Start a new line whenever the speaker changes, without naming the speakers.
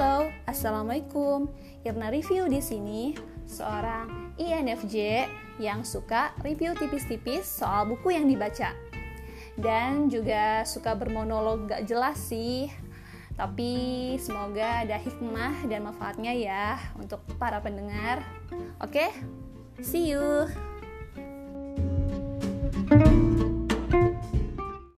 Halo, Assalamualaikum. Irna review di sini seorang INFJ yang suka review tipis-tipis soal buku yang dibaca. Dan juga suka bermonolog gak jelas sih. Tapi semoga ada hikmah dan manfaatnya ya untuk para pendengar. Oke, see you.